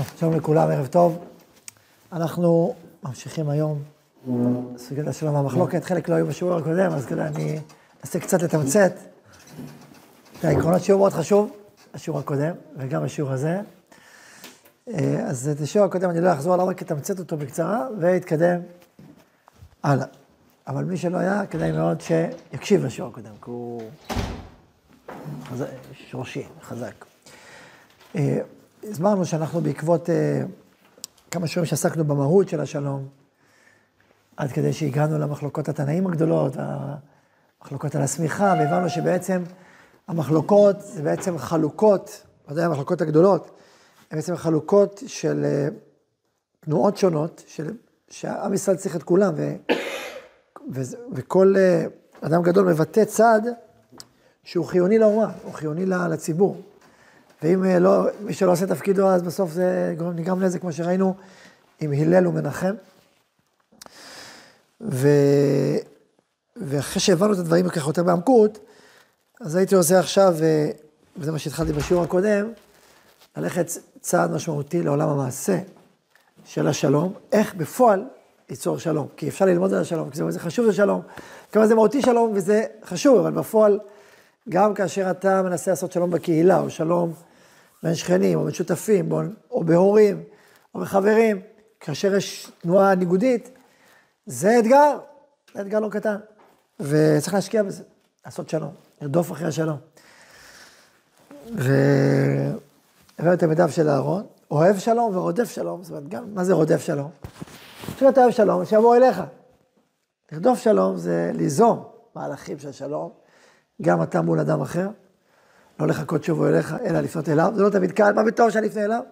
טוב, שלום לכולם, ערב טוב. אנחנו ממשיכים היום סוגיית השלום והמחלוקת. חלק לא היו בשיעור הקודם, אז כדאי אני אנסה קצת לתמצת את העקרונות שיעור מאוד חשוב, השיעור הקודם וגם השיעור הזה. אה, אז את השיעור הקודם אני לא אחזור עליו, רק אתמצת אותו בקצרה ואתקדם הלאה. אבל מי שלא היה, כדאי מאוד שיקשיב לשיעור הקודם, כי הוא שורשי, חזק. אה, הסברנו שאנחנו בעקבות uh, כמה שיעורים שעסקנו במהות של השלום, עד כדי שהגענו למחלוקות התנאים הגדולות, המחלוקות על השמיכה, והבנו שבעצם המחלוקות זה בעצם חלוקות, ודאי המחלוקות הגדולות, הן בעצם חלוקות של uh, תנועות שונות, של, שעם ישראל צריך את כולם, ו, ו, וכל uh, אדם גדול מבטא צד שהוא חיוני לאומה, הוא חיוני לציבור. ואם אה, לא, מי שלא עושה תפקידו, אז בסוף זה נגרם נזק, כמו שראינו עם הלל ומנחם. ו... ואחרי שהבנו את הדברים ככה יותר בעמקות, אז הייתי עושה עכשיו, וזה מה שהתחלתי בשיעור הקודם, ללכת צעד משמעותי לעולם המעשה של השלום, איך בפועל ליצור שלום. כי אפשר ללמוד על השלום, כי זה חשוב לשלום, כמה זה מהותי שלום וזה חשוב, אבל בפועל, גם כאשר אתה מנסה לעשות שלום בקהילה, או שלום בין שכנים, או בין שותפים, או בהורים, או בחברים, כאשר יש תנועה ניגודית, זה אתגר, זה אתגר לא קטן. וצריך להשקיע בזה, לעשות שלום, לרדוף אחרי השלום. והבאנו את המידע של אהרון, אוהב שלום ורודף שלום, זאת אומרת, גם, מה זה רודף שלום? כשאתה אוהב שלום, שיבוא אליך. לרדוף שלום זה ליזום מהלכים של שלום, גם אתה מול אדם אחר, לא לחכות שובו אליך, אלא לפנות אליו. זה לא תמיד קל, מה בטוב שאני אפנה אליו?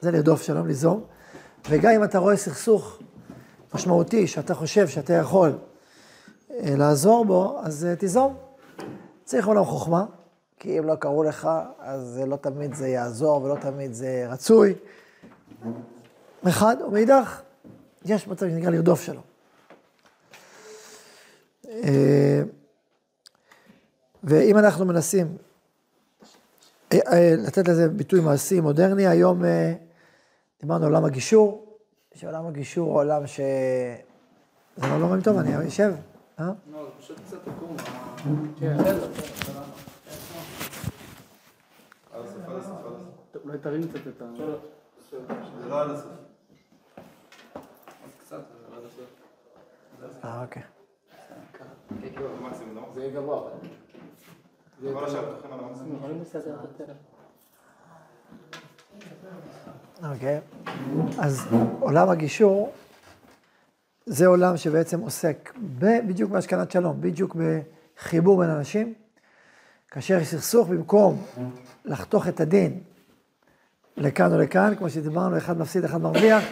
זה לרדוף שלום, ליזום. וגם אם אתה רואה סכסוך משמעותי, שאתה חושב שאתה יכול אה, לעזור בו, אז אה, תיזום. צריך אומנם חוכמה, כי אם לא קראו לך, אז לא תמיד זה יעזור ולא תמיד זה רצוי. מחד, ומאידך, יש מצב שנקרא לרדוף שלום. אה, ואם אנחנו מנסים אה, אה, לתת לזה ביטוי מעשי מודרני, היום אה, דיברנו על עולם הגישור, שעולם הגישור הוא עולם ש... זה לא רואים טוב, אני אשב, אה? לא, זה פשוט קצת עקום. אולי תרים קצת את ה... זה לא עד הסוף. אה, אוקיי. זה יהיה גבוה. אוקיי, אז עולם הגישור זה עולם שבעצם עוסק בדיוק בהשכנת שלום, בדיוק בחיבור בין אנשים. כאשר יש סכסוך, במקום לחתוך את הדין לכאן או לכאן, כמו שדיברנו, אחד מפסיד, אחד מרוויח,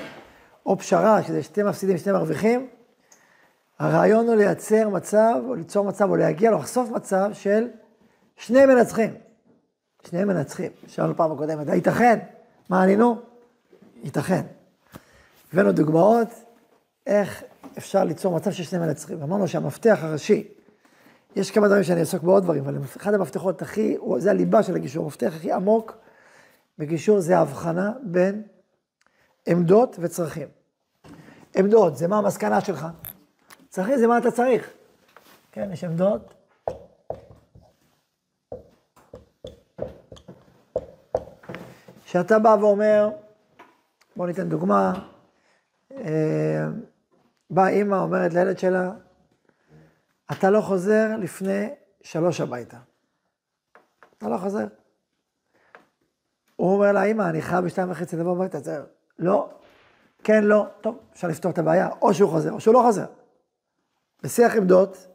או פשרה, שזה שתי מפסידים, שני מרוויחים, הרעיון הוא לייצר מצב, או ליצור מצב, או להגיע, או לחשוף מצב של שני מנצחים. שני מנצחים. שאלנו פעם הקודמת, ייתכן? מה ענינו? ייתכן. הבאנו דוגמאות איך אפשר ליצור מצב של שני מנצחים. אמרנו שהמפתח הראשי, יש כמה דברים שאני אעסוק בעוד דברים, אבל אחד המפתחות הכי, זה הליבה של הגישור, המפתח הכי עמוק בגישור זה ההבחנה בין עמדות וצרכים. עמדות זה מה המסקנה שלך, צרכים זה מה אתה צריך. כן, יש עמדות כשאתה בא ואומר, בוא ניתן דוגמה, אה, באה אימא אומרת לילד שלה, אתה לא חוזר לפני שלוש הביתה. אתה לא חוזר. הוא אומר לה, אימא, אני חייב בשתיים וחצי לבוא הביתה, זה לא, כן, לא, טוב, אפשר לפתור את הבעיה, או שהוא חוזר, או שהוא לא חוזר. בשיח עמדות,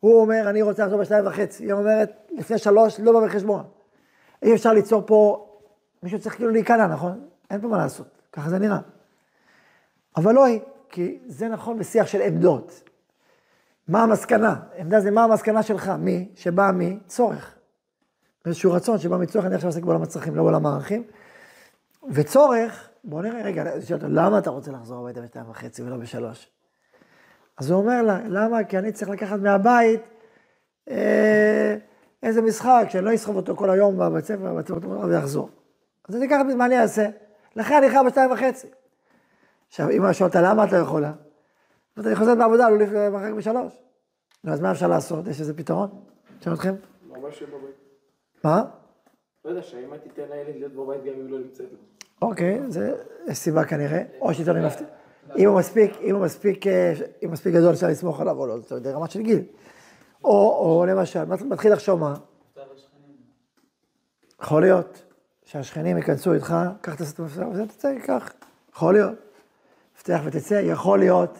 הוא אומר, אני רוצה לחזור בשתיים וחצי, היא אומרת, לפני שלוש, לא בא בחשבון. אי אפשר ליצור פה מישהו צריך כאילו להיכנע, נכון? אין פה מה לעשות, ככה זה נראה. אבל לא היא, כי זה נכון בשיח של עמדות. מה המסקנה? עמדה זה מה המסקנה שלך, מי? שבא מצורך. איזשהו רצון שבא מצורך, אני עכשיו עוסק בעולם הצרכים, לא בעולם הערכים. וצורך, בוא נראה, רגע, אותו, למה אתה רוצה לחזור הביתה בשתיים וחצי ולא בשלוש? אז הוא אומר לה, למה? כי אני צריך לקחת מהבית אה, איזה משחק, שאני לא אסחוב אותו כל היום בבית ספר, ויחזור. אז אני אקח, מה אני אעשה? לכן אני חייב בשתיים וחצי. עכשיו, אם שואל אותה למה את לא יכולה? אז אני חוזרת בעבודה, עלול להתרחק בשלוש. נו, אז מה אפשר לעשות? יש איזה פתרון? שואל אתכם? ממש יהיה בבית. מה? לא יודע, שהאמא תיתן לילד להיות בבית גם אם לא נמצאת לו. אוקיי, זה סיבה כנראה, או שתיתן לי מפתיע. אם הוא מספיק, אם הוא מספיק, אה, אם מספיק גדול אפשר לסמוך עליו או לא, זה רמת של גיל. או, או למשל, מת- מתחיל לחשוב מה? יכול להיות שהשכנים ייכנסו איתך, קח את המפתח תצא, קח. יכול להיות. מפתח ותצא, יכול להיות.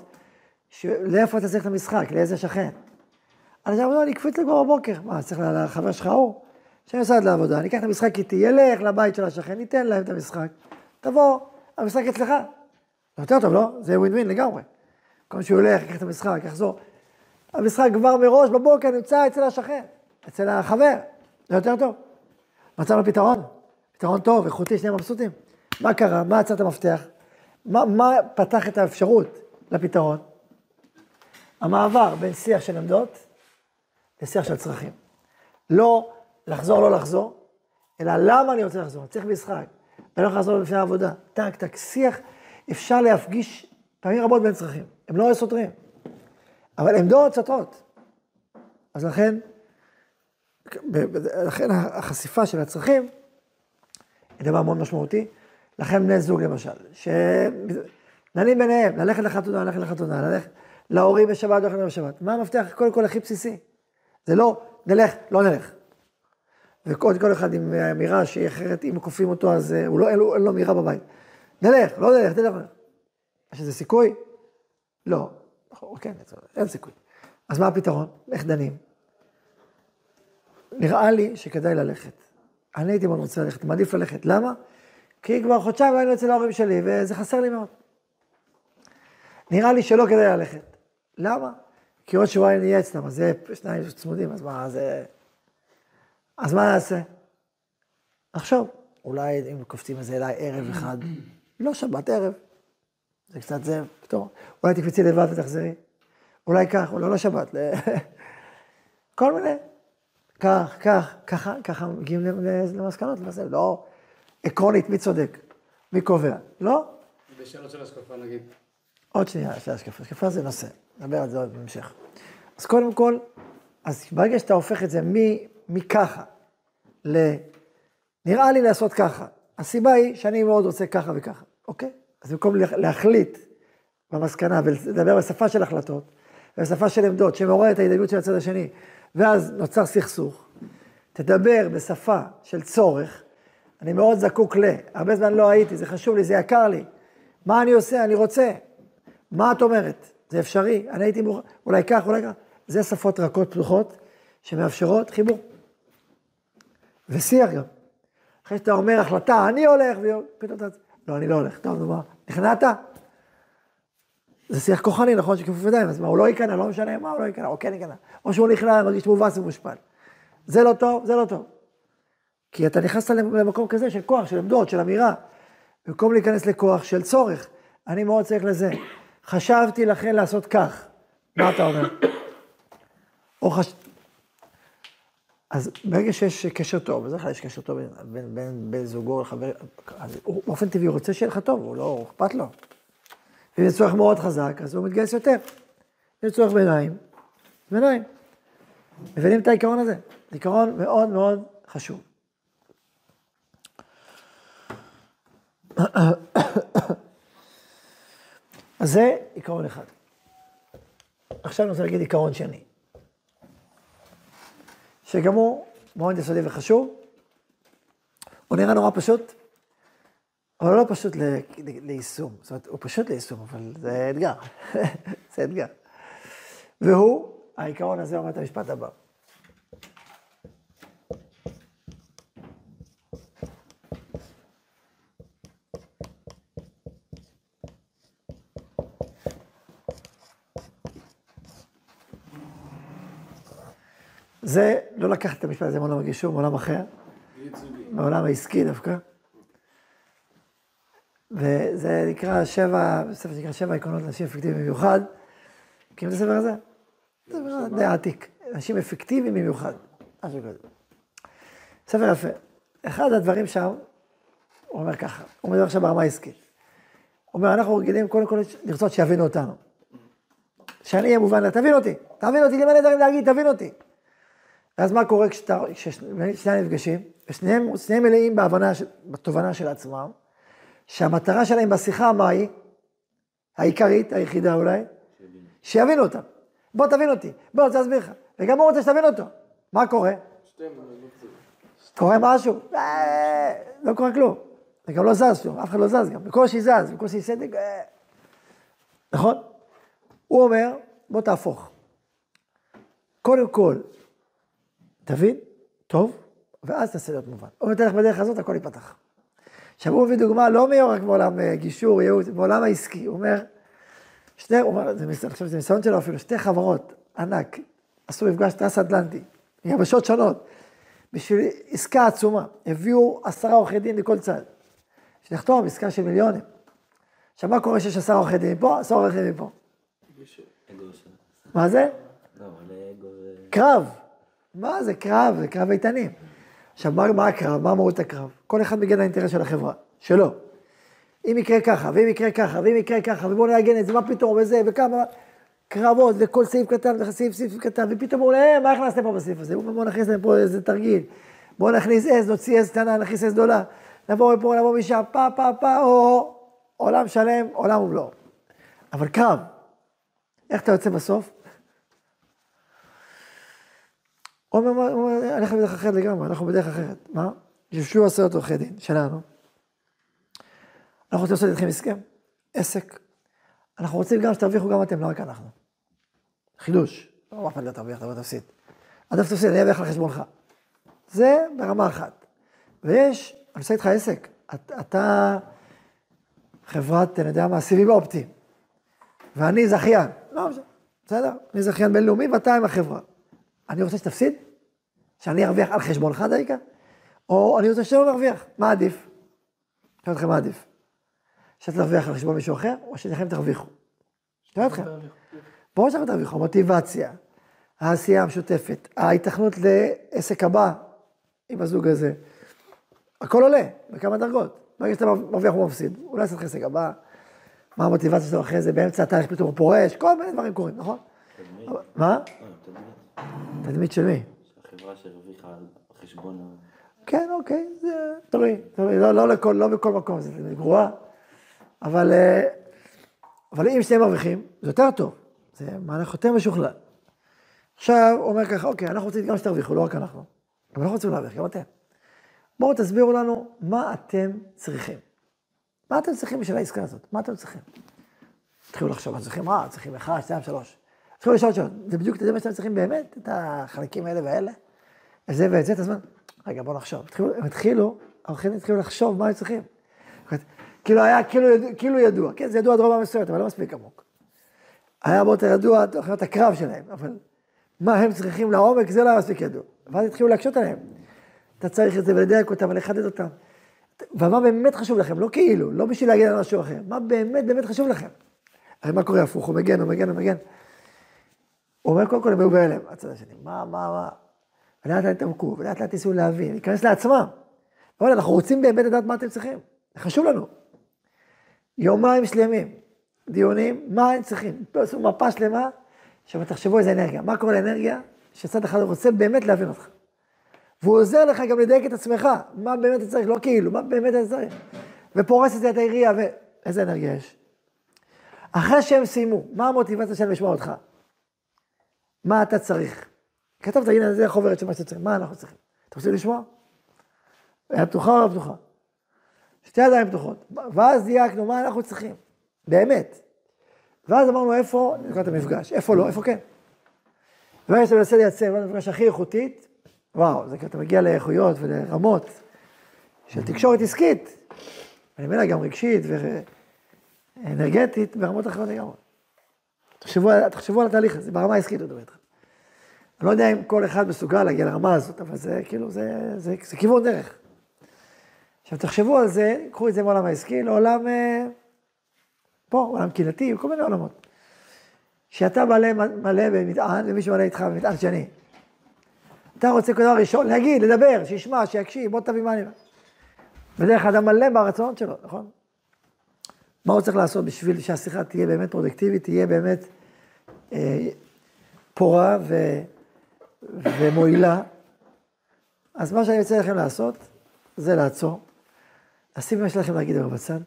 ש... לאיפה אתה צריך את המשחק? לאיזה שכן? אז אמרו, אני אקפיץ לגמור בבוקר. מה, צריך לחבר שלך ההוא? שאני נוסעת לעבודה, אני אקח את המשחק איתי, ילך לבית של השכן, ניתן להם את המשחק. תבוא, המשחק אצלך. יותר טוב, לא? זה ווין ווין לגמרי. כל שהוא ילך, ייקח את המשחק, יחזור. המשחק כבר מראש בבוקר נמצא אצל השכן, אצל החבר. זה יותר טוב. מצאנו פתרון, פתרון טוב, איכותי, שניהם מבסוטים. מה קרה? מה את המפתח? מה, מה פתח את האפשרות לפתרון? המעבר בין שיח של עמדות לשיח של צרכים. לא לחזור, לא לחזור, אלא למה אני רוצה לחזור? צריך משחק. אני לא יכול לחזור לפני העבודה. טק, טק, שיח, אפשר להפגיש פעמים רבות בין צרכים. הם לא סותרים. אבל עמדות סותרות. אז לכן, לכן החשיפה של הצרכים היא דבר מאוד משמעותי. לכן בני זוג למשל, שנעים ביניהם, ללכת לחתונה, ללכת לחתונה, ללכת להורים בשבת, לא ללכת בשבת. מה המפתח? קודם כל הכי בסיסי. זה לא נלך, לא נלך. וכל כל אחד עם אמירה שהיא אחרת, אם כופים אותו אז אה, הוא לא, אין לו, לו אמירה בבית. נלך, לא נלך, נלך. יש איזה סיכוי? לא. כן, אין סיכוי. אז מה הפתרון? איך דנים? נראה לי שכדאי ללכת. אני הייתי מאוד רוצה ללכת, מעדיף ללכת. למה? כי כבר חודשיים לא היינו אצל ההורים שלי, וזה חסר לי מאוד. נראה לי שלא כדאי ללכת. למה? כי עוד שבועיים נהיה אצלם, אז זה שניים צמודים, אז מה, זה... אז מה נעשה? נחשוב, אולי אם קופצים איזה אליי ערב אחד, לא שבת, ערב. זה קצת זה, פתאום. אולי תקפצי לבד ותחזרי. אולי כך, אולי לא שבת. ל- כל מיני. כך, כך, ככה, ככה מגיעים למסקנות, לא עקרונית, מי צודק, מי קובע, לא? בשאלות של השקפה נגיד. עוד שנייה, של השקפה, השקפה זה נושא, נדבר על זה עוד בהמשך. אז קודם כל, אז ברגע שאתה הופך את זה מ- מככה ל... נראה לי לעשות ככה, הסיבה היא שאני מאוד רוצה ככה וככה, אוקיי? אז במקום לה- להחליט במסקנה ולדבר בשפה של החלטות, בשפה של עמדות, שמעוררת את ההתדיינות של הצד השני, ואז נוצר סכסוך, תדבר בשפה של צורך, אני מאוד זקוק ל... הרבה זמן לא הייתי, זה חשוב לי, זה יקר לי. מה אני עושה? אני רוצה. מה את אומרת? זה אפשרי? אני הייתי מוכן, אולי כך, אולי כך. זה שפות רכות פתוחות שמאפשרות חיבור. ושיח גם. אחרי שאתה אומר החלטה, אני הולך, ופתאום אתה... לא, אני לא הולך. טוב, נו מה, נכנעת? זה שיח כוחני, נכון, שכיפוף ידיים, אז מה, הוא לא ייכנע, לא משנה מה, הוא לא ייכנע, או כן ייכנע. או שהוא נכנע, מרגיש מובס ומושפל. זה לא טוב, זה לא טוב. כי אתה נכנסת למקום כזה של כוח, של עמדות, של אמירה. במקום להיכנס לכוח של צורך, אני מאוד צריך לזה. חשבתי לכן לעשות כך. מה אתה אומר? או חש... אז ברגע שיש קשר טוב, בדרך כלל יש קשר טוב בין, בין, בין, בין זוגו לחבר, אז הוא באופן טבעי רוצה שיהיה לך טוב, הוא לא, אכפת לו. ואם זה צורך מאוד חזק, אז הוא מתגייס יותר. אם זה צורך ביניים, ביניים. מבינים את העיקרון הזה? זה עיקרון מאוד מאוד חשוב. אז זה עיקרון אחד. עכשיו אני רוצה להגיד עיקרון שני, שגם הוא מאוד יסודי וחשוב. הוא נראה נורא פשוט, אבל לא פשוט ל- ליישום. זאת אומרת, הוא פשוט ליישום, אבל זה אתגר. זה אתגר. והוא, העיקרון הזה אומר את המשפט הבא. זה, לא לקחת את המשפט הזה מעולם הגישור, מעולם אחר, מעולם העסקי דווקא. וזה נקרא שבע, ספר שנקרא שבע עקרונות לאנשים אפקטיביים במיוחד. מכירים את הספר הזה? זה ספר די עתיק. אנשים אפקטיביים במיוחד. משהו כזה. ספר יפה. אחד הדברים שם, הוא אומר ככה, הוא מדבר עכשיו ברמה העסקית. הוא אומר, אנחנו רגילים קודם כל לרצות שיבינו אותנו. שאני אהיה מובן, תבין אותי, תבין אותי, לי מלא דברים להגיד, תבין אותי. ואז מה קורה כששניים נפגשים, ושניהם מלאים בהבנה, בתובנה של עצמם, שהמטרה שלהם בשיחה, מה היא? העיקרית, היחידה אולי, שיבינו אותם. בוא תבין אותי, בוא, אני רוצה להסביר לך. וגם הוא רוצה שתבין אותו. מה קורה? קורה משהו, אה, לא קורה כלום. זה גם לא זז שום, אף אחד לא זז גם, בקושי זז, בקושי סדק, אה. נכון? הוא אומר, בוא תהפוך. קודם כל, תבין, טוב, ואז תעשה להיות מובן. הוא נותן לך בדרך הזאת, הכל ייפתח. עכשיו הוא מביא דוגמה לא רק בעולם אה, גישור, ייעוץ, בעולם העסקי. הוא אומר, שתי, הוא אומר, אני חושב שזה ניסיון שלו אפילו, שתי חברות ענק עשו מפגש טרס-אטלנטי, יבשות שונות, בשביל עסקה עצומה. הביאו עשרה עורכי דין לכל צד. שנחתום עסקה של מיליונים. עכשיו, מה קורה שיש עשרה עורכי דין מפה, עשרה עורכי דין מפה? מה זה? לא, קרב. מה זה קרב? זה קרב איתנים. עכשיו, מה, מה הקרב? מה אמרות הקרב? כל אחד מגן האינטרס של החברה, שלו. אם יקרה ככה, ואם יקרה ככה, ואם יקרה ככה, ובואו נארגן את זה, מה פתאום, וזה, וכמה... קרבות, וכל סעיף קטן, וסעיף סעיף קטן, ופתאום הוא אומר, אה, מה הכנסתם פה בסעיף הזה? בואו נכניס להם פה איזה תרגיל. בואו נכניס עז, נוציא עז קטנה, נכניס עז גדולה. נבוא מפה, נבוא משם, פה, פה, פה, או, עולם שלם, עולם ומלואו. אבל קרב, איך אתה יוצא בסוף? הוא אומר, אנחנו בדרך אחרת לגמרי, אנחנו בדרך אחרת. מה? יושבו עשרת עורכי דין שלנו. אנחנו רוצים לעשות איתכם הסכם, עסק. אנחנו רוצים גם שתרוויחו גם אתם, לא רק אנחנו. חידוש. לא אף אחד לא תרוויח, אתה לא תפסיד. אתה תפסיד, אני ארוויח על חשבונך. זה ברמה אחת. ויש, אני עושה איתך עסק. אתה חברת, אני יודע מה, סיבים אופטיים. ואני זכיין. לא, בסדר, אני זכיין בינלאומי ואתה עם החברה. אני רוצה שתפסיד? שאני ארוויח על חשבונך דייקה? או אני רוצה שלא נרוויח? מה עדיף? אני אתכם מה עדיף. שאתה תרוויח על חשבון מישהו אחר, או שניכם תרוויחו? שואל אתכם. ברור שאתם תרוויחו, המוטיבציה, העשייה המשותפת, ההיתכנות לעסק הבא עם הזוג הזה, הכל עולה בכמה דרגות. ברגע שאתה מרוויח הוא מפסיד, אולי לעשות לך עסק הבא, מה המוטיבציה שלו אחרי זה, באמצע התהליך פתאום הוא פורש, כל מיני דברים קורים, נכון? מה? תדמית של מי? החברה שהרוויחה על חשבון... כן, אוקיי, זה תלוי, תלוי, לא, לא, לכל, לא בכל מקום, זה גרועה, אבל, אה, אבל אם שניהם מרוויחים, זה יותר טוב, זה מהלך יותר משוכלל. עכשיו, הוא אומר ככה, אוקיי, אנחנו רוצים גם שתרוויחו, לא רק אנחנו, אבל אנחנו רוצים להרוויח, גם אתם. בואו תסבירו לנו מה אתם צריכים. מה אתם צריכים בשביל העסקה הזאת? מה אתם צריכים? תתחילו לחשוב, מה צריכים מה? צריכים אחד, שתיים, שלוש. תתחילו לשאול שאלות. זה בדיוק, אתה יודע מה שאתם צריכים באמת? את החלקים האלה והאלה? את זה ואת זה, את הזמן. רגע, בואו נחשוב. הם התחילו, העורכים התחילו לחשוב מה הם צריכים. כאילו היה כאילו, כאילו ידוע, כן, זה ידוע דרומה מסוימת, אבל לא מספיק עמוק. היה הרבה יותר ידוע תוכניות הקרב שלהם, אבל מה הם צריכים לעומק, זה לא היה מספיק ידוע. ואז התחילו להקשות עליהם. אתה צריך את זה ולדייק אותם ולחדד אותם. ומה באמת חשוב לכם, לא כאילו, לא בשביל להגיד על משהו אחר, מה באמת באמת חשוב לכם. הרי מה קורה הפוך, הוא מגן, הוא מגן, הוא מגן. הוא אומר, קודם כל הם היו בהלם, הצד השני, מה, מה, מה, ולאט לאט התעמקו, ולאט לאט ניסו להבין, להיכנס לעצמם. אבל אנחנו רוצים באמת לדעת מה אתם צריכים, זה חשוב לנו. יומיים שלמים, דיונים, מה הם צריכים? עשו מפה שלמה, עכשיו תחשבו איזה אנרגיה. מה קורה לאנרגיה? שצד אחד רוצה באמת להבין אותך. והוא עוזר לך גם לדייק את עצמך, מה באמת אתה צריך, לא כאילו, מה באמת אתה צריך. ופורס את זה את העירייה, ואיזה אנרגיה יש? אחרי שהם סיימו, מה המוטיבציה שלהם לשמוע אותך? מה אתה צריך? כתבת, הנה, זה החוברת של מה שאתה צריך, מה אנחנו צריכים? אתה רוצה לשמוע? היה פתוחה או לא פתוחה? שתי ידיים פתוחות. ואז דייקנו מה אנחנו צריכים, באמת. ואז אמרנו איפה לקראת המפגש, איפה לא, איפה כן. וברגע שאתה מנסה לייצר את המפגש הכי איכותית, וואו, זה אתה מגיע לאיכויות ולרמות של תקשורת עסקית, אני אומר גם רגשית ואנרגטית ברמות אחרות לגמרי. תחשבו, תחשבו על התהליך הזה, ברמה העסקית הוא מדבר איתך. אני לא יודע אם כל אחד מסוגל להגיע לרמה הזאת, אבל זה כאילו, זה, זה, זה, זה כיוון דרך. עכשיו תחשבו על זה, קחו את זה מעולם העסקי לעולם, אה, פה, עולם קהילתי, כל מיני עולמות. שאתה מלא, מלא במטען, ומישהו מלא איתך במטען שני. אתה רוצה כל דבר ראשון, להגיד, לדבר, שישמע, שיקשיב, בוא תביא מה אני... בדרך אדם מלא ברצונות שלו, נכון? מה הוא צריך לעשות בשביל שהשיחה תהיה באמת פרודקטיבית, תהיה באמת אה, פורה ו, ומועילה? אז מה שאני רוצה לכם לעשות, זה לעצור, לשים מה שלכם להגיד היום בצד.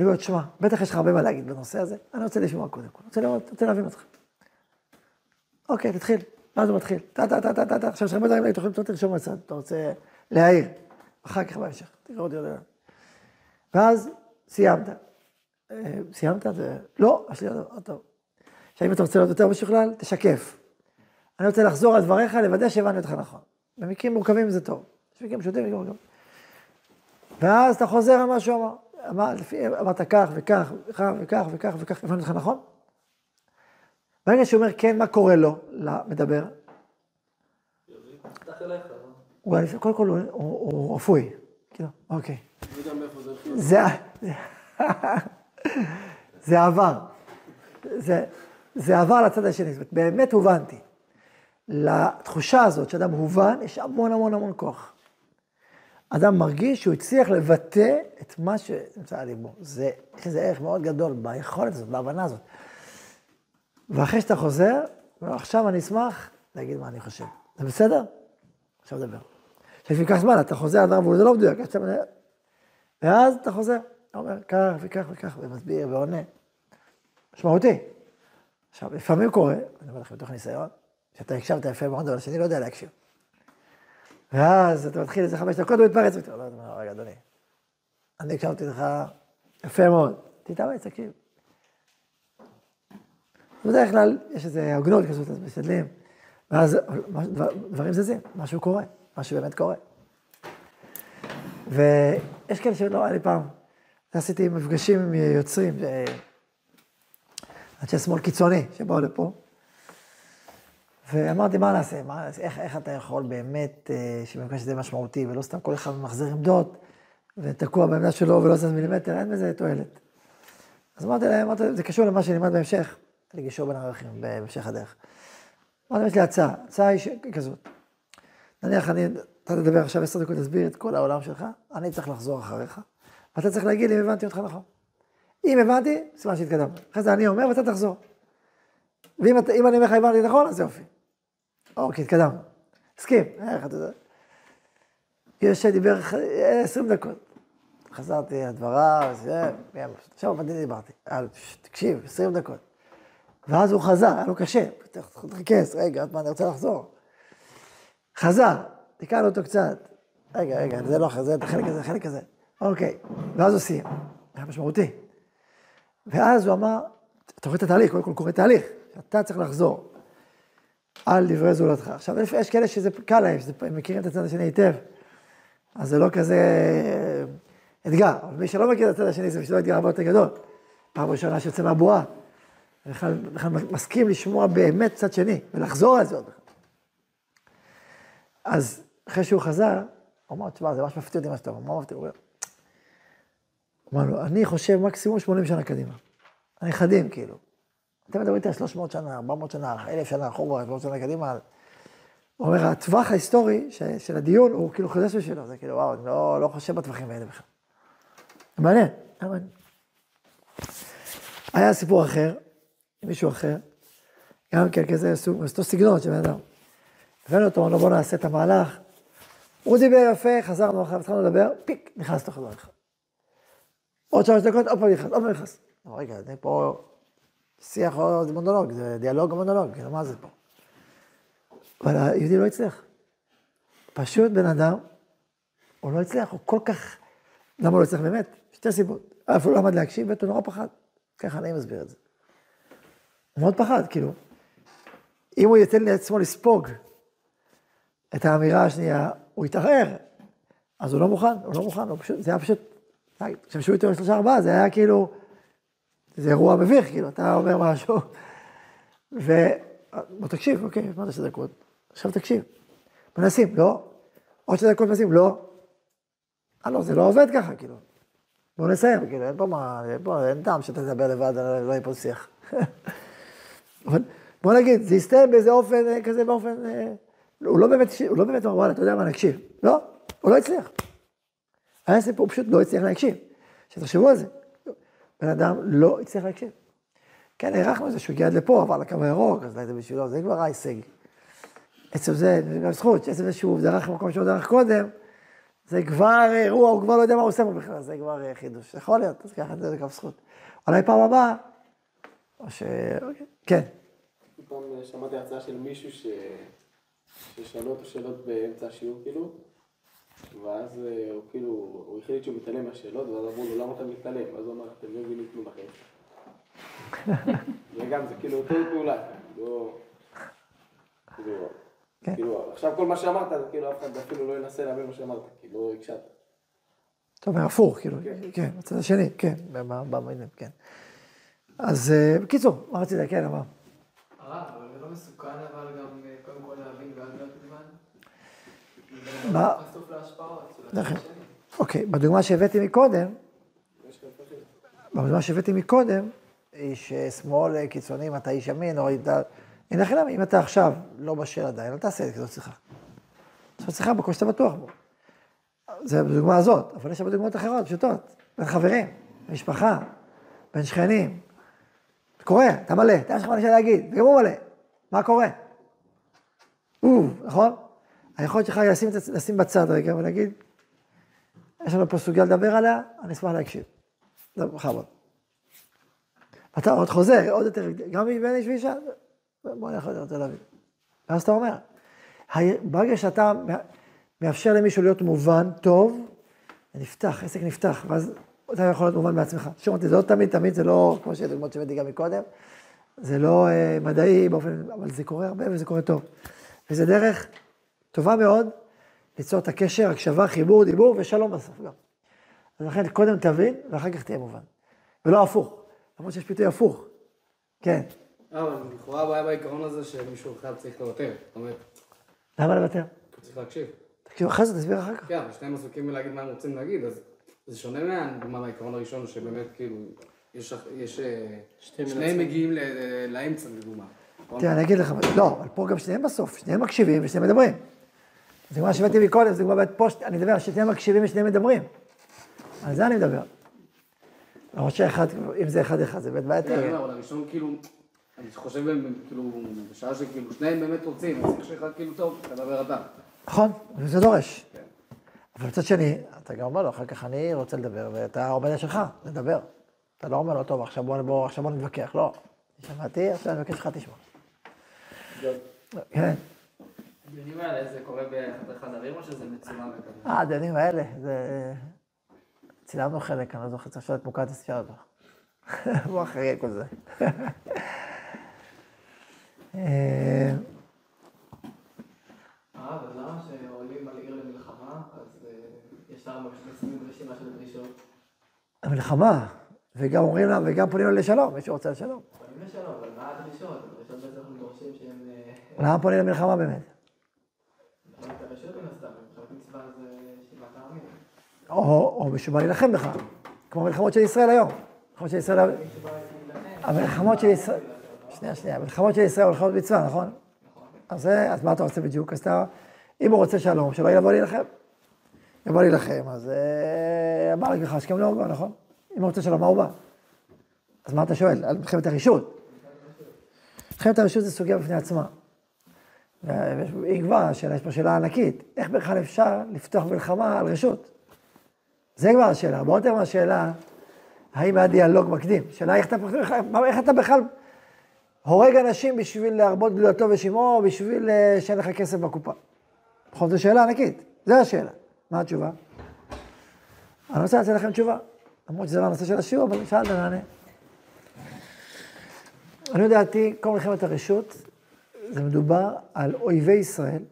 אומר, תשמע, בטח יש לך הרבה מה להגיד בנושא הזה, אני רוצה לשמוע קודם כל, רוצה לראות, רוצה להבין אותך. אוקיי, תתחיל. ואז הוא מתחיל, טה טה טה טה טה עכשיו יש לך הרבה דברים, אתה יכול לרשום בצד, אתה רוצה להעיר, אחר כך בהמשך, תראה עוד יודע. ואז סיימת. אה, סיימת? לא, יש לי עוד טוב. עכשיו אם אתה רוצה להיות יותר משוכלל, תשקף. אני רוצה לחזור על דבריך, לוודא שהבנתי אותך נכון. במקרים מורכבים זה טוב. יש מקרים פשוטים, מקרים מורכבים. ואז אתה חוזר על מה שהוא אמר. אמר, לפי, אמרת כך וכך וכך וכך וכך וכך, הבנתי אותך נכון? ברגע שהוא אומר כן, מה קורה לו, למדבר? הוא, קודם כל הוא רפואי. כאילו, אוקיי. זה, זה עבר. זה, זה עבר לצד השני. זאת אומרת, באמת הובנתי. לתחושה הזאת שאדם הובן, יש המון המון המון כוח. אדם מרגיש שהוא הצליח לבטא את מה שנמצא על ליבו. זה, יש לזה ערך מאוד גדול ביכולת הזאת, בהבנה הזאת. ואחרי שאתה חוזר, עכשיו אני אשמח להגיד מה אני חושב. זה בסדר? עכשיו נדבר. עכשיו ייקח זמן, אתה חוזר על דבר וזה לא מדויק, ואז אתה חוזר, אתה אומר כך וכך וכך, ומסביר ועונה. משמעותי. עכשיו, לפעמים קורה, אני אומר לכם מתוך ניסיון, שאתה הקשבת יפה מאוד, אבל שאני לא יודע להקשיב. ואז אתה מתחיל איזה חמש דקות, הוא מתפרץ, ואתה אומר, רגע, אדוני, אני הקשבתי לך יפה מאוד, תתאמץ, תקשיב. בדרך כלל יש איזו הוגנות כזאת, אז משתדלים. ואז דברים זזים, משהו קורה, משהו באמת קורה. ויש כאלה שלא, היה לי פעם, עשיתי מפגשים עם יוצרים, אנשי שמאל קיצוני שבאו לפה, ואמרתי, מה נעשה? מה, איך, איך אתה יכול באמת, אה, שבמקום שזה משמעותי, ולא סתם כל אחד מחזיר עמדות, ותקוע בעמדה שלו ולא זז מילימטר, אין בזה תועלת. אז אמרתי להם, אמרתי, זה קשור למה שנלמד בהמשך, לגישור בין הערכים, בהמשך הדרך. אמרתי, יש לי הצעה, הצעה היא כזאת. נניח אני, אתה תדבר עכשיו עשר דקות, תסביר את כל העולם שלך, אני צריך לחזור אחריך, ואתה צריך להגיד לי אם הבנתי אותך נכון. אם הבנתי, סימן שהתקדמנו. אחרי זה אני אומר ואתה תחזור. ואם אני אומר לך הבנתי נכון, אז יופי. אוקיי, התקדמנו. הסכים, איך אתה יודע. יש שדיבר עשרים דקות. חזרתי על דבריו, עכשיו אני דיברתי. תקשיב, עשרים דקות. ואז הוא חזר, היה לו קשה, תחכס, רגע, מה, אני רוצה לחזור. חזר, תיקנו אותו קצת. רגע, רגע, זה לא, זה החלק הזה, החלק הזה. אוקיי, ואז הוא סיים. היה משמעותי. ואז הוא אמר, אתה רואה את התהליך, קודם כל קורה תהליך, אתה צריך לחזור על דברי זולתך. עכשיו, יש כאלה שזה קל להם, הם מכירים את הצד השני היטב, אז זה לא כזה אה, אתגר. אבל מי שלא מכיר את הצד השני, זה בשבילו אתגר הרבה יותר גדול. פעם ראשונה שיוצא מהבועה, בכלל מסכים לשמוע באמת צד שני, ולחזור על זה עוד. אז אחרי שהוא חזר, הוא אמר, תשמע, זה ממש מפתיע אותי מה שאתה אומר, מה מפתיע? הוא אמר לו, אני חושב מקסימום 80 שנה קדימה. הנכדים, כאילו. אתם מדברים איתי על 300 שנה, 400 שנה, 1,000 שנה אחורה, 300 שנה קדימה. הוא אומר, הטווח ההיסטורי של הדיון הוא כאילו חודש בשבילו, זה כאילו, וואו, אני לא, לא חושב בטווחים האלה בכלל. מעניין, מעניין. היה סיפור אחר, מישהו אחר, גם כן כזה סוג, אותו סגנון של בן אדם. הבאנו אותו, אמרנו בוא נעשה את המהלך. הוא דיבר יפה, חזרנו אחריו, התחלנו לדבר, פיק, נכנס לתוך הדבר. עוד שלוש דקות, עוד פעם נכנס, עוד פעם נכנס. רגע, זה פה שיח או מונולוג, זה דיאלוג או מונולוג, כאילו מה זה פה? אבל היהודי לא הצליח. פשוט בן אדם, הוא לא הצליח, הוא כל כך... למה הוא לא הצליח באמת? שתי סיבות. א', הוא לא למד להקשיב, ב', הוא נורא פחד. ככה אני מסביר את זה. הוא מאוד פחד, כאילו. אם הוא ייתן לעצמו לספוג את האמירה השנייה, הוא יתערער. אז הוא לא מוכן, הוא לא מוכן, הוא פשוט, זה היה פשוט, כשמשהו איתו שלושה ארבעה, זה היה כאילו, זה אירוע מביך, כאילו, אתה אומר משהו, ו... בוא תקשיב, אוקיי, מה זה שתי דקות? עכשיו תקשיב. מנסים, לא. עוד שתי דקות מנסים, לא. אה, לא, זה לא עובד ככה, כאילו. בואו נסיים, כאילו, אין פה מה, פה, אין טעם שאתה תדבר לבד, לא יהיה פה שיח. אבל בוא נגיד, זה יסתיים באיזה אופן אה, כזה, באופן... אה, הוא לא באמת, הוא לא באמת אמר, וואלה, אתה יודע מה, נקשיב. לא, הוא לא הצליח. היה סיפור, פשוט לא הצליח להקשיב. שתחשבו על זה. בן אדם לא הצליח להקשיב. כן, הערכנו את זה שהוא הגיע עד לפה, עבר לקו הירוק, אז זה בשבילו, זה כבר ההישג. עצם זה, זה גם זכות, שעצם זה שהוא דרך במקום שהוא דרך קודם, זה כבר אירוע, הוא כבר לא יודע מה הוא עושה בכלל, זה כבר אה, חידוש. יכול להיות, אז ככה זה גם זכות. אולי פעם הבאה, או ש... אוקיי, כן. פעם אה, שמעתי הרצאה של מישהו ש... ששאלו אותו שאלות באמצע השיעור כאילו, ואז אה, הוא כאילו, הוא החליט שהוא מתעלם מהשאלות, ואז אמרו לו, למה אתה מתעלם? ואז הוא אמר, אתם לא מבינים כלום בחיים. וגם זה כאילו אותו פעולה, לא... כאילו, כן. כאילו, עכשיו כל מה שאמרת, זה כאילו אף אחד אפילו לא ינסה להבין מה שאמרת, כי לא הקשבת. טוב, הפוך, כאילו, כן. כן, בצד השני, כן, במעניין, כן. אז אה, בקיצור, מה רצית, כן, אמר. הרב, אבל זה לא מסוכן אבל גם אה, קודם כל להבין ואז להיות מובן? מה? נכון. אוקיי, בדוגמה שהבאתי מקודם. בדוגמה שהבאתי מקודם, איש שמאל אה, קיצוני, אם אתה איש ימין, או אתה... הנה לכם, אם אתה עכשיו לא בשל עדיין, אל תעשה את זה כזאת שיחה. לעשות שיחה בקושי שאתה בטוח בו. זה בדוגמה הזאת, אבל יש הרבה דוגמאות אחרות, פשוטות. בין חברים, משפחה, בין שכנים. קורה, אתה מלא, אתה יש לך מה להגיד, וגם הוא מלא. מה קורה? הוא, נכון? היכולת שלך לשים, לשים בצד רגע ולהגיד, יש לנו פה סוגיה לדבר עליה, אני אשמח להקשיב. זה בכבוד. אתה עוד חוזר, עוד יותר, גם בין איש ואישה, בוא נלך יותר להבין. ואז אתה אומר, ברגע שאתה מאפשר למישהו להיות מובן טוב, נפתח, עסק נפתח, ואז אתה יכול להיות מובן בעצמך. שוב, זה לא תמיד, תמיד זה לא, כמו שדוגמאות שהבאתי גם מקודם, זה לא אה, מדעי באופן, אבל זה קורה הרבה וזה קורה טוב. וזה דרך טובה מאוד ליצור את הקשר, הקשבה, חיבור, דיבור ושלום בסוף גם. אז לכן קודם תבין ואחר כך תהיה מובן. ולא הפוך, למרות שיש פיתוי הפוך. כן, לא, אבל לכאורה הבעיה בעיקרון הזה שמישהו אחד צריך לוותר. זאת אומרת, למה לוותר? צריך להקשיב. תקשיב, אחרי זה תסביר אחר כך. כן, אבל שניהם עסוקים בלהגיד מה הם רוצים להגיד, אז זה שונה מהדוגמה מהעיקרון הראשון, שבאמת כאילו, יש, יש אה, שניהם מגיעים ל- לאמצע לדוגמה. תראה, אני אגיד לך, לא, אבל פה גם שניהם בסוף, שניהם מקשיבים ושניהם מדברים. זה מה שהבאתי מקודם, זה כבר פה, ש- אני מדבר, שניהם מקשיבים ושניהם מדברים. על זה אני מדבר. למרות שאחד, אם זה אחד-אחד, זה באמת כן, בעייתי. אומר, אבל הראשון כאילו, אני חושב, כאילו, בשעה שכאילו שניהם באמת רוצים, אז צריך שאחד כאילו טוב, תדבר אתה. נכון, וזה דורש. אבל מצד שני, אתה גם אומר לו, אחר כך אני רוצה לדבר, ואתה עומד על שלך, לדבר. אתה לא אומר לו, טוב, עכשיו בוא, בוא, עכשיו בוא נתווכח. לא, שמעתי, עכשיו אני מבקש לך תשמע. כן. הדיונים האלה זה קורה בחדר חדרים או שזה מצולם וכזה? אה, הדיונים האלה, זה... צילמנו חלק, אני לא זוכר, צריך לשאול את מוקטס, אותו. הוא אחראי על כל זה. אה, הרב, אז למה שעולים על עיר למלחמה, אז אה, יש להם מכניסים רשימה של דרישות? המלחמה, וגם אומרים לה, וגם פונים לה לשלום, מי שרוצה לשלום. פונים לשלום, אבל מה הדרישות? הדרישות בעצם אנחנו דורשים שהם... אה, למה פונים למלחמה באמת? לא את הרשות מן הסתם, מבחינת מצווה זה שבעת העמים. או, או מישהו בא להילחם בך, כמו המלחמות של ישראל היום. המלחמות של ישראל, המלחמות של ישראל, שנייה, שנייה, המלחמות של ישראל הולכות מצווה, נכון? אז אז מה אתה רוצה בדיוק? אז אתה, אם הוא רוצה שלום, שלא יבוא להילחם. יבוא להילחם, אז אה, אמר לך השכם לא בא, נכון? אם הוא רוצה שלום, מה הוא בא? אז מה אתה שואל? על מלחמת הרשות. מלחמת הרשות זה סוגיה בפני עצמה. ואם כבר, השאלה, יש פה שאלה ענקית, איך בכלל אפשר לפתוח מלחמה על רשות? זה כבר השאלה, הרבה יותר מהשאלה, האם היה דיאלוג מקדים. שאלה איך אתה, איך אתה בכלל הורג אנשים בשביל להרבות גדולתו ושמעו, או בשביל אה, שאין לך כסף בקופה. בכל זאת, זו שאלה ענקית, זו השאלה. מה התשובה? אני רוצה לתת לכם תשובה, למרות שזה לא הנושא של השיעור, אבל שאלת, נענה. אני לדעתי, כל מלחמת הרשות, זה מדובר על אויבי ישראל.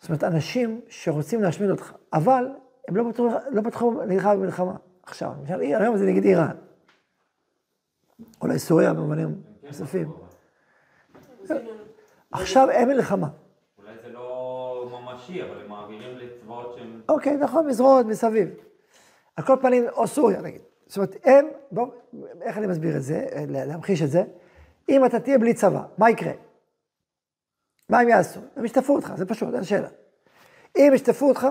זאת אומרת, אנשים שרוצים להשמיד אותך, אבל הם לא פתחו, לא פתחו נלחם במלחמה. עכשיו, למשל, היום זה נגיד איראן. אולי סוריה במובנים נוספים. עכשיו אין מלחמה. אולי זה לא ממשי, אבל הם מעבירים לצבאות שהם... אוקיי, נכון, מזרועות מסביב. על כל פנים, או סוריה נגיד. זאת אומרת, הם, בוא, איך אני מסביר את זה, להמחיש את זה? אם אתה תהיה בלי צבא, מה יקרה? מה הם יעשו? הם ישטפו אותך, זה פשוט, אין שאלה. אם ישטפו אותך,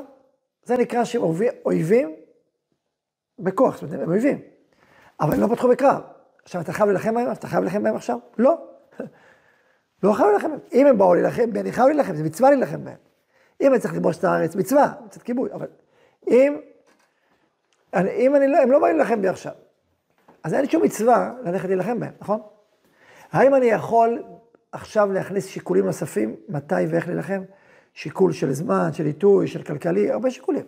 זה נקרא שהם אויבי- אויבים בכוח, זאת אומרת, הם אויבים. אבל הם לא פתחו בקרב. עכשיו, אתה חייב להילחם בהם? אתה חייב להילחם בהם עכשיו? לא. לא חייב להילחם בהם. אם הם באו להילחם, אני חייב להילחם, זה מצווה להילחם בהם. אם אני צריך לכבוש את הארץ, מצווה, מצוות כיבוי, אבל אם, אני- אם אני לא, הם לא באים להילחם בי עכשיו, אז אין לי שום מצווה ללכת להילחם בהם, נכון? האם אני יכול עכשיו להכניס שיקולים נוספים, מתי ואיך להילחם? שיקול של זמן, של עיתוי, של כלכלי, הרבה שיקולים.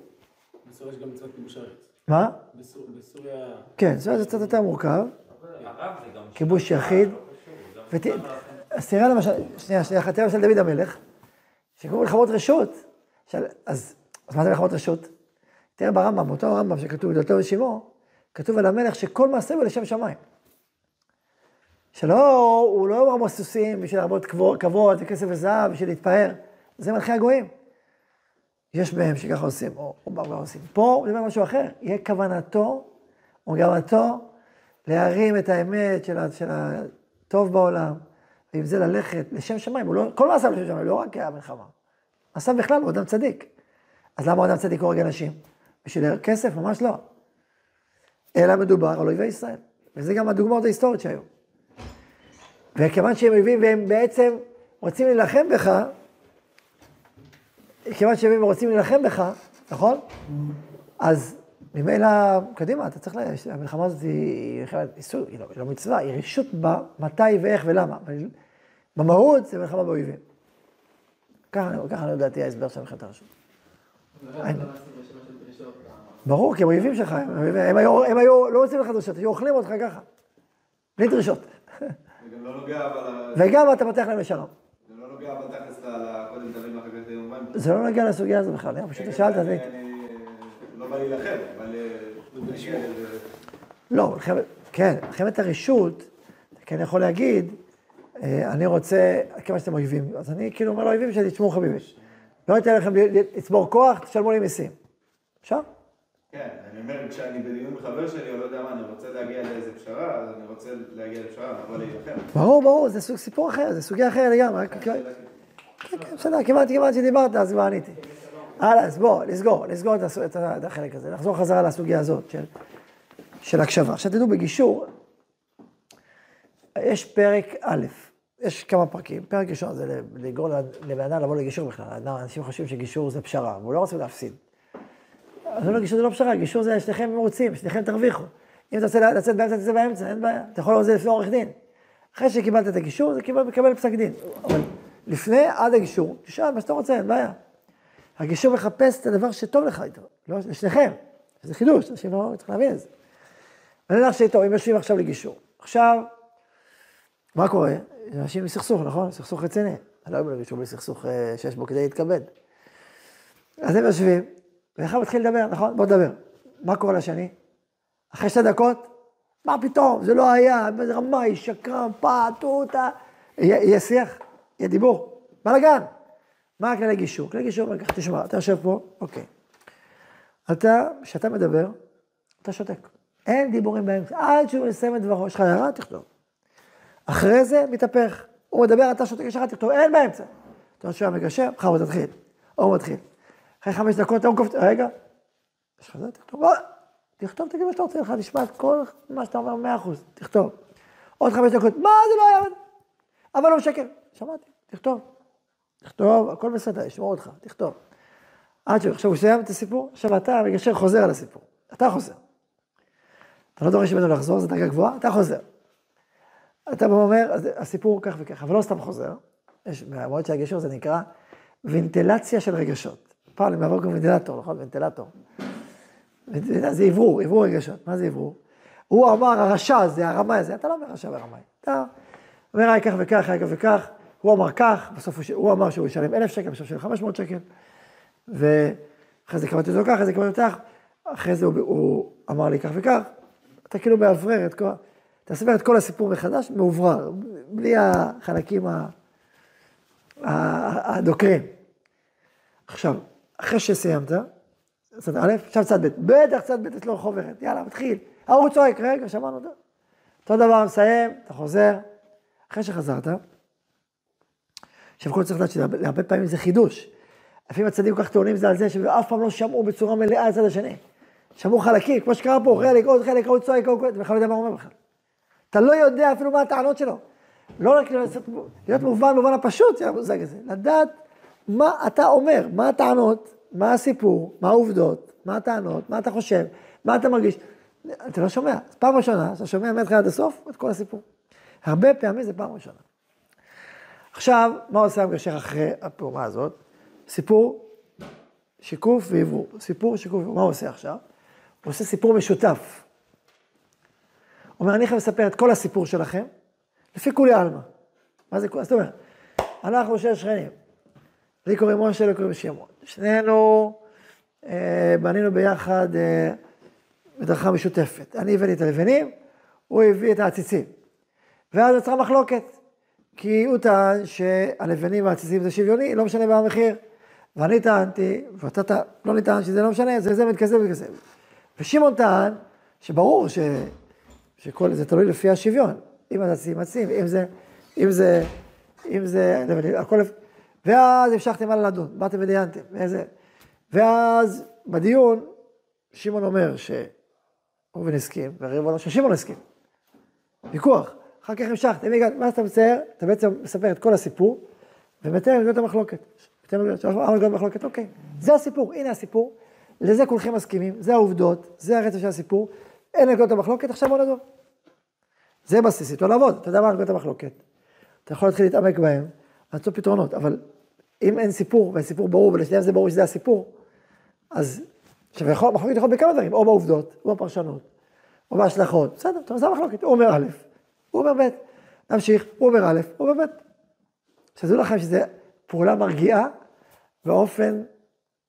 בסוריה יש גם מצוות כיבוש הארץ. מה? בסור- בסוריה... כן, זה זה קצת יותר מורכב. הרב זה גם... כיבוש יחיד. ות... אז תראה למשל, שנייה, שנייה, אחת, למשל דוד המלך, שקוראים מלחמות רשות. של... אז, אז מה זה מלחמות רשות? תראה ברמב"ם, אותו רמב"ם שכתוב דלתו ושימו, כתוב על המלך שכל מעשה הוא לשם שמיים. שלא, הוא לא רמוס סוסים בשביל להרבות כבוד וכסף וזהב, בשביל להתפאר. זה מלכי הגויים. יש בהם שככה עושים, או, מה עושים. פה הוא מדבר משהו אחר, יהיה כוונתו, או גאוותו, להרים את האמת של, ה- של הטוב בעולם, ועם זה ללכת לשם שמיים, הוא לא, כל מעשיו לשם שמיים, לא רק המלחמה. עשה בכלל, הוא אדם צדיק. אז למה אדם צדיק הורג אנשים? בשביל כסף? ממש לא. אלא מדובר על אויבי ישראל. וזה גם הדוגמאות ההיסטוריות שהיו. וכיוון שהם אויבים והם בעצם רוצים להילחם בך, כיוון שהם רוצים להילחם בך, נכון? אז ממילא, קדימה, אתה צריך, ל... המלחמה הזאת היא מלחמת איסור, היא לא, היא לא מצווה, היא רשות במתי ואיך ולמה. במהות זה מלחמה באויבים. ככה, ככה לדעתי ההסבר של מלחמת הרשות. ברור, כי הם אויבים שלך, הם, היו, לא רוצים לך דרישות, היו אוכלים אותך ככה, בלי דרישות. לא. וגם אתה פותח להם לשלום. זה לא נוגע בתכלס ל- קודם תבין ואחר כך תבין מים. זה לא נוגע לסוגיה הזו בכלל, אני פשוט שאלת, הייתי. אני לא בא להילחם, אבל... אה. לא, כן, מלחמת הרשות, אתה כן יכול להגיד, אה, אני רוצה, כיוון שאתם אויבים, אז אני כאילו אומר לאויבים שלי, תשמעו חביבי, לא אתן לכם לצבור כוח, תשלמו לי מיסים. אפשר? כן, אני אומר, כשאני בדיון עם חבר שלי, או לא יודע מה, אני רוצה להגיע לאיזה פשרה, אז אני רוצה להגיע לפשרה, אני לא להילחם. ברור, ברור, זה סוג- סיפור אחר, זה סוגיה אחרת לגמרי. כן, כן, בסדר, כמעט שדיברת, אז כבר עניתי. הלאה, אז בוא, נסגור, נסגור את את את החלק הזה, נחזור חזרה לסוגיה הזאת של, של הקשבה. עכשיו תדעו, בגישור, יש פרק א', יש כמה פרקים. פרק ראשון זה לגרום לבן אדם לבוא לגישור בכלל. אנשים חושבים שגישור זה פשרה, והוא לא רוצה להפסיד. אז לא, גישור זה לא פשרה, גישור זה שניכם מרוצים, שניכם תרוויחו. אם אתה רוצה לצאת באמצע, תצא באמצע, אין בעיה. אתה יכול לזה לפני עורך דין. אחרי שקיבלת את הגישור, זה קיבל, מקבל פסק דין. אבל לפני, עד הגישור, תשאל מה שאתה רוצה, אין בעיה. הגישור מחפש את הדבר שטוב לך איתו, לא לשניכם. זה חידוש, אנשים לא צריכים להבין את זה. אני אומר שטוב, אם יושבים עכשיו לגישור. עכשיו, מה קורה? אנשים בסכסוך, נכון? סכסוך רציני. אני לא יודע לגישור בלי סכסוך אה, שיש בו כדי להתכבד. אז הם יושבים, ואחד מתחיל לדבר, נכון? בוא נדבר. מה קורה לשני? אחרי שתי דקות, מה פתאום, זה לא היה, באיזה רמאי, שקרן, פע, טוטה. יהיה יהיה שיח, יהיה דיבור, בלאגן. מה הכללי גישור? כללי גישור, אומר תשמע, אתה יושב פה, אוקיי. אתה, כשאתה מדבר, אתה שותק. אין דיבורים באמצע, עד שהוא מסיים את דברו, יש לך הערה, תכתוב. אחרי זה, מתהפך. הוא מדבר, אתה שותק, יש לך, תכתוב, אין באמצע. אתה יושב המגשר, בכבוד תתחיל. או הוא מתחיל. אחרי חמש דקות, הוא קופץ, רגע, יש לך זה, תכתוב, "אה, תכתוב, תגיד מה שאתה רוצה לך, תשמע את כל מה שאתה אומר, מאה אחוז, תכתוב. עוד חמש דקות, מה זה לא היה, אבל לא משקר, שמעתי, תכתוב. תכתוב, הכל בסדר, ישמעו אותך, תכתוב. עד שהוא, עכשיו הוא סיים את הסיפור, עכשיו אתה, המגשר, חוזר על הסיפור. אתה חוזר. אתה לא דורש ממנו לחזור, זו דרגה גבוהה, אתה חוזר. אתה אומר, הסיפור כך וכך, אבל לא סתם חוזר. יש, מהמועד של הגישור זה נקרא ונטילציה של רגשות. פעם אני מעבור כמו ונטילטור, נכון? ונטילטור. זה אוורור, אוורור רגשות. מה זה אוורור? הוא אמר, הרשע הזה, הרמאי הזה, אתה לא אומר רשע ורמאי. אתה אומר, היה כך וכך, היה כך וכך, הוא אמר כך, בסוף הוא, ש- הוא אמר שהוא ישלם אלף שקל, בסוף ישלם 500 שקל, ואחרי זה קבעתי אותו ככה, אחרי זה קבעתי אותך, אחרי זה הוא, הוא אמר לי כך וכך, אתה כאילו מאוורר את כל, אתה סופר את כל הסיפור מחדש, מאוברר, בלי החלקים ה- הדוקרים. עכשיו, אחרי שסיימת, צד א', עכשיו צד ב', בטח צד ב' יש לו חוברת, יאללה, מתחיל. ההוא צועק, רגע, שמענו אותו. אותו דבר, מסיים, אתה חוזר. אחרי שחזרת, עכשיו כל צריך לדעת שהרבה פעמים זה חידוש. לפעמים הצדדים כל כך טעונים זה על זה, שאף פעם לא שמעו בצורה מלאה לצד השני. שמעו חלקים, כמו שקרה פה, חלק, עוד חלק, עוד צועק, עוד אתה בכלל לא יודע מה הוא אומר בכלל. אתה לא יודע אפילו מה הטענות שלו. לא רק להיות, להיות מובן במובן הפשוט של המושג הזה, לדעת מה אתה אומר, מה הטענות, מה הסיפור, מה העובדות, מה הטענות, מה אתה חושב, מה אתה מרגיש. אתה לא שומע. פעם ראשונה, אתה שומע מהתחלה עד הסוף את כל הסיפור. הרבה פעמים זה פעם ראשונה. עכשיו, מה עושה המגשר אחרי הפעומה הזאת? סיפור, שיקוף ועברו. סיפור, שיקוף, מה הוא עושה עכשיו? הוא עושה סיפור משותף. הוא אומר, אני חייב לספר את כל הסיפור שלכם, לפי כולי עלמא. מה זה כולי? זאת אומרת, אנחנו שני שכנים. לי קוראים משה, לי קוראים שמעון. שנינו אה, בנינו ביחד אה, מדרכה משותפת. אני הבאתי את הלבנים, הוא הביא את העציצים. ואז נוצרה מחלוקת, כי הוא טען שהלבנים והעציצים זה שוויוני, לא משנה מה המחיר. ואני טענתי, ואתה לא נטען שזה לא משנה, זה זה וכזה וכזה. ושמעון טען שברור ש, שכל זה תלוי לפי השוויון. אם העציצים עצים, אם זה, אם זה, אם זה, הכל, ואז המשכתם הלאה לדון, באתם ודיינתם, ואיזה, ואז בדיון, שמעון אומר שראובן הסכים, והריבון ששמעון הסכים. ויכוח. אחר כך המשכתם, ואז אתה מצייר, אתה בעצם מספר את כל הסיפור, ומתאר את המחלוקת. מתאר את המחלוקת, אוקיי. זה הסיפור, הנה הסיפור, לזה כולכם מסכימים, זה העובדות, זה הרצף של הסיפור, אין נקודות המחלוקת, עכשיו בוא נדון. זה בסיס, איתו לעבוד, אתה יודע מה נקודות המחלוקת. אתה יכול להתחיל להתעמק בהם, למצוא פתרונות, אבל אם אין סיפור, והסיפור ברור, ולשניהם זה ברור שזה הסיפור, אז, עכשיו, יכול, מחלוקת יכול בכמה דברים, או בעובדות, או בפרשנות, או בהשלכות, בסדר, זה המחלוקת, הוא אומר א', הוא אומר ב', נמשיך, הוא אומר א', הוא אומר ב'. שתדעו לכם שזו פעולה מרגיעה באופן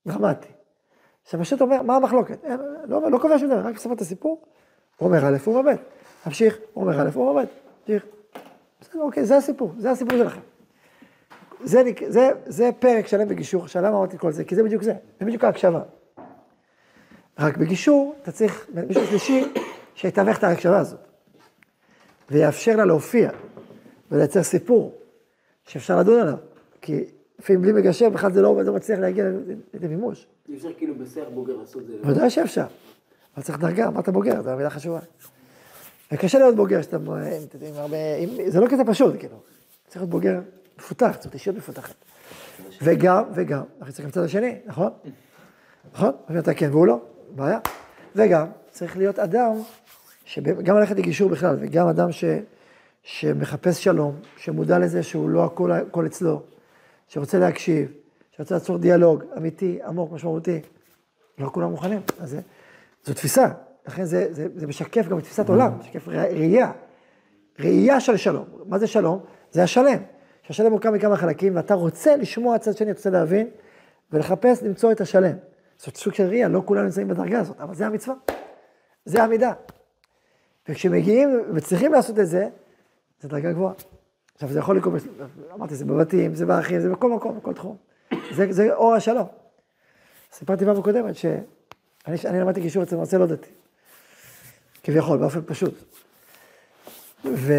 דרמטי. עכשיו, פשוט אומר, מה המחלוקת? אין, לא, לא קובע שום דבר, רק מספר את הסיפור, הוא אומר א', הוא אומר ב', נמשיך, הוא אומר א', הוא אומר ב', נמשיך. בסדר, אוקיי, זה הסיפור, זה הסיפור שלכם. זה, זה, זה פרק שלם בגישור, למה אמרתי כל זה? כי זה בדיוק זה, זה בדיוק ההקשבה. רק בגישור אתה צריך מישהו שלישי שיתווך את ההקשבה הזאת, ויאפשר לה להופיע ולייצר סיפור שאפשר לדון עליו, כי לפעמים בלי מגשר בכלל זה לא, לא מצליח להגיע לידי מימוש. אי אפשר כאילו בשיח בוגר לעשות זה. ודאי שאפשר, אבל צריך דרגה, אמרת בוגר, זו מילה חשובה. וקשה להיות בוגר שאתה, עם הרבה, זה לא כזה פשוט, כאילו, צריך להיות בוגר מפותח, זאת אישיות מפותחת. וגם, וגם, אנחנו צריכים לצד השני, נכון? נכון? אתה כן והוא לא, בעיה. וגם, צריך להיות אדם, גם ללכת לגישור בכלל, וגם אדם ש, שמחפש שלום, שמודע לזה שהוא לא הכל, הכל אצלו, שרוצה להקשיב, שרוצה לעצור דיאלוג אמיתי, עמוק, משמעותי. לא כולם מוכנים. אז זה, זו תפיסה, לכן זה, זה, זה משקף גם את תפיסת עולם, משקף ראייה, ראייה של שלום. מה זה שלום? זה השלם. שהשלם מורכב מכמה חלקים, ואתה רוצה לשמוע צד שני, רוצה להבין, ולחפש למצוא את השלם. זאת סוג של ראייה, לא כולם נמצאים בדרגה הזאת, אבל זה המצווה, זה המידה. וכשמגיעים וצריכים לעשות את זה, זו דרגה גבוהה. עכשיו, זה יכול לקרות, אמרתי, זה בבתים, זה באחים, זה בכל מקום, בכל תחום. זה, זה אור השלום. סיפרתי פעם קודמת שאני למדתי גישור אצל מרצה לא דתי. כביכול, באופן פשוט. ו...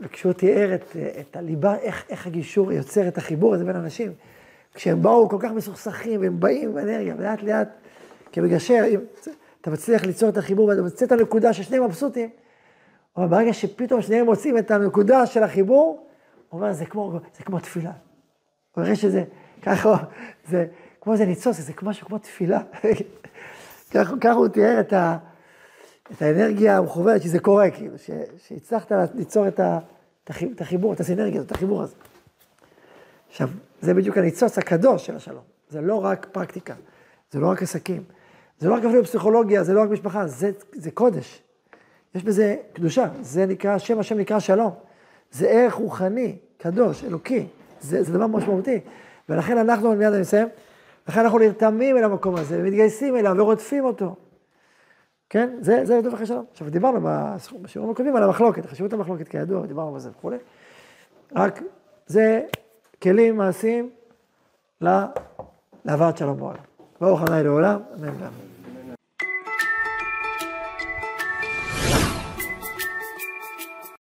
וכשהוא תיאר את, את הליבה, איך, איך הגישור יוצר את החיבור הזה בין אנשים, כשהם באו כל כך מסוכסכים, והם באים עם אנרגיה, ולאט לאט, כמגשר, אם אתה מצליח ליצור את החיבור, ואתה מוצא את הנקודה ששניהם מבסוטים, אבל ברגע שפתאום שניהם מוצאים את הנקודה של החיבור, הוא אומר, זה כמו, זה כמו תפילה. הוא אומר שזה, ככה, זה כמו זה ניצוץ, זה משהו כמו תפילה. ככה, ככה הוא תיאר את, ה, את האנרגיה המכוונת שזה קורה, כאילו, שהצלחת ליצור את, ה, את החיבור, את הסינרגיה, את החיבור הזה. עכשיו, זה בדיוק הניצוץ הקדוש של השלום. זה לא רק פרקטיקה, זה לא רק עסקים, זה לא רק אפילו פסיכולוגיה, זה לא רק משפחה, זה, זה קודש. יש בזה קדושה, זה נקרא, שם השם נקרא שלום. זה ערך רוחני, קדוש, אלוקי, זה, זה דבר משמעותי. ולכן אנחנו, מיד אני מסיים, לכן אנחנו נרתמים אל המקום הזה, ומתגייסים אליו ורודפים אותו. כן? זה, זה רדוף אחרי שלום. עכשיו, דיברנו בשיעורים הקודמים על המחלוקת, חשיבות המחלוקת כידוע, דיברנו על זה וכולי. רק זה כלים מעשיים להבאת שלום בעולם. ברוך ה' לעולם, אמן ואמן.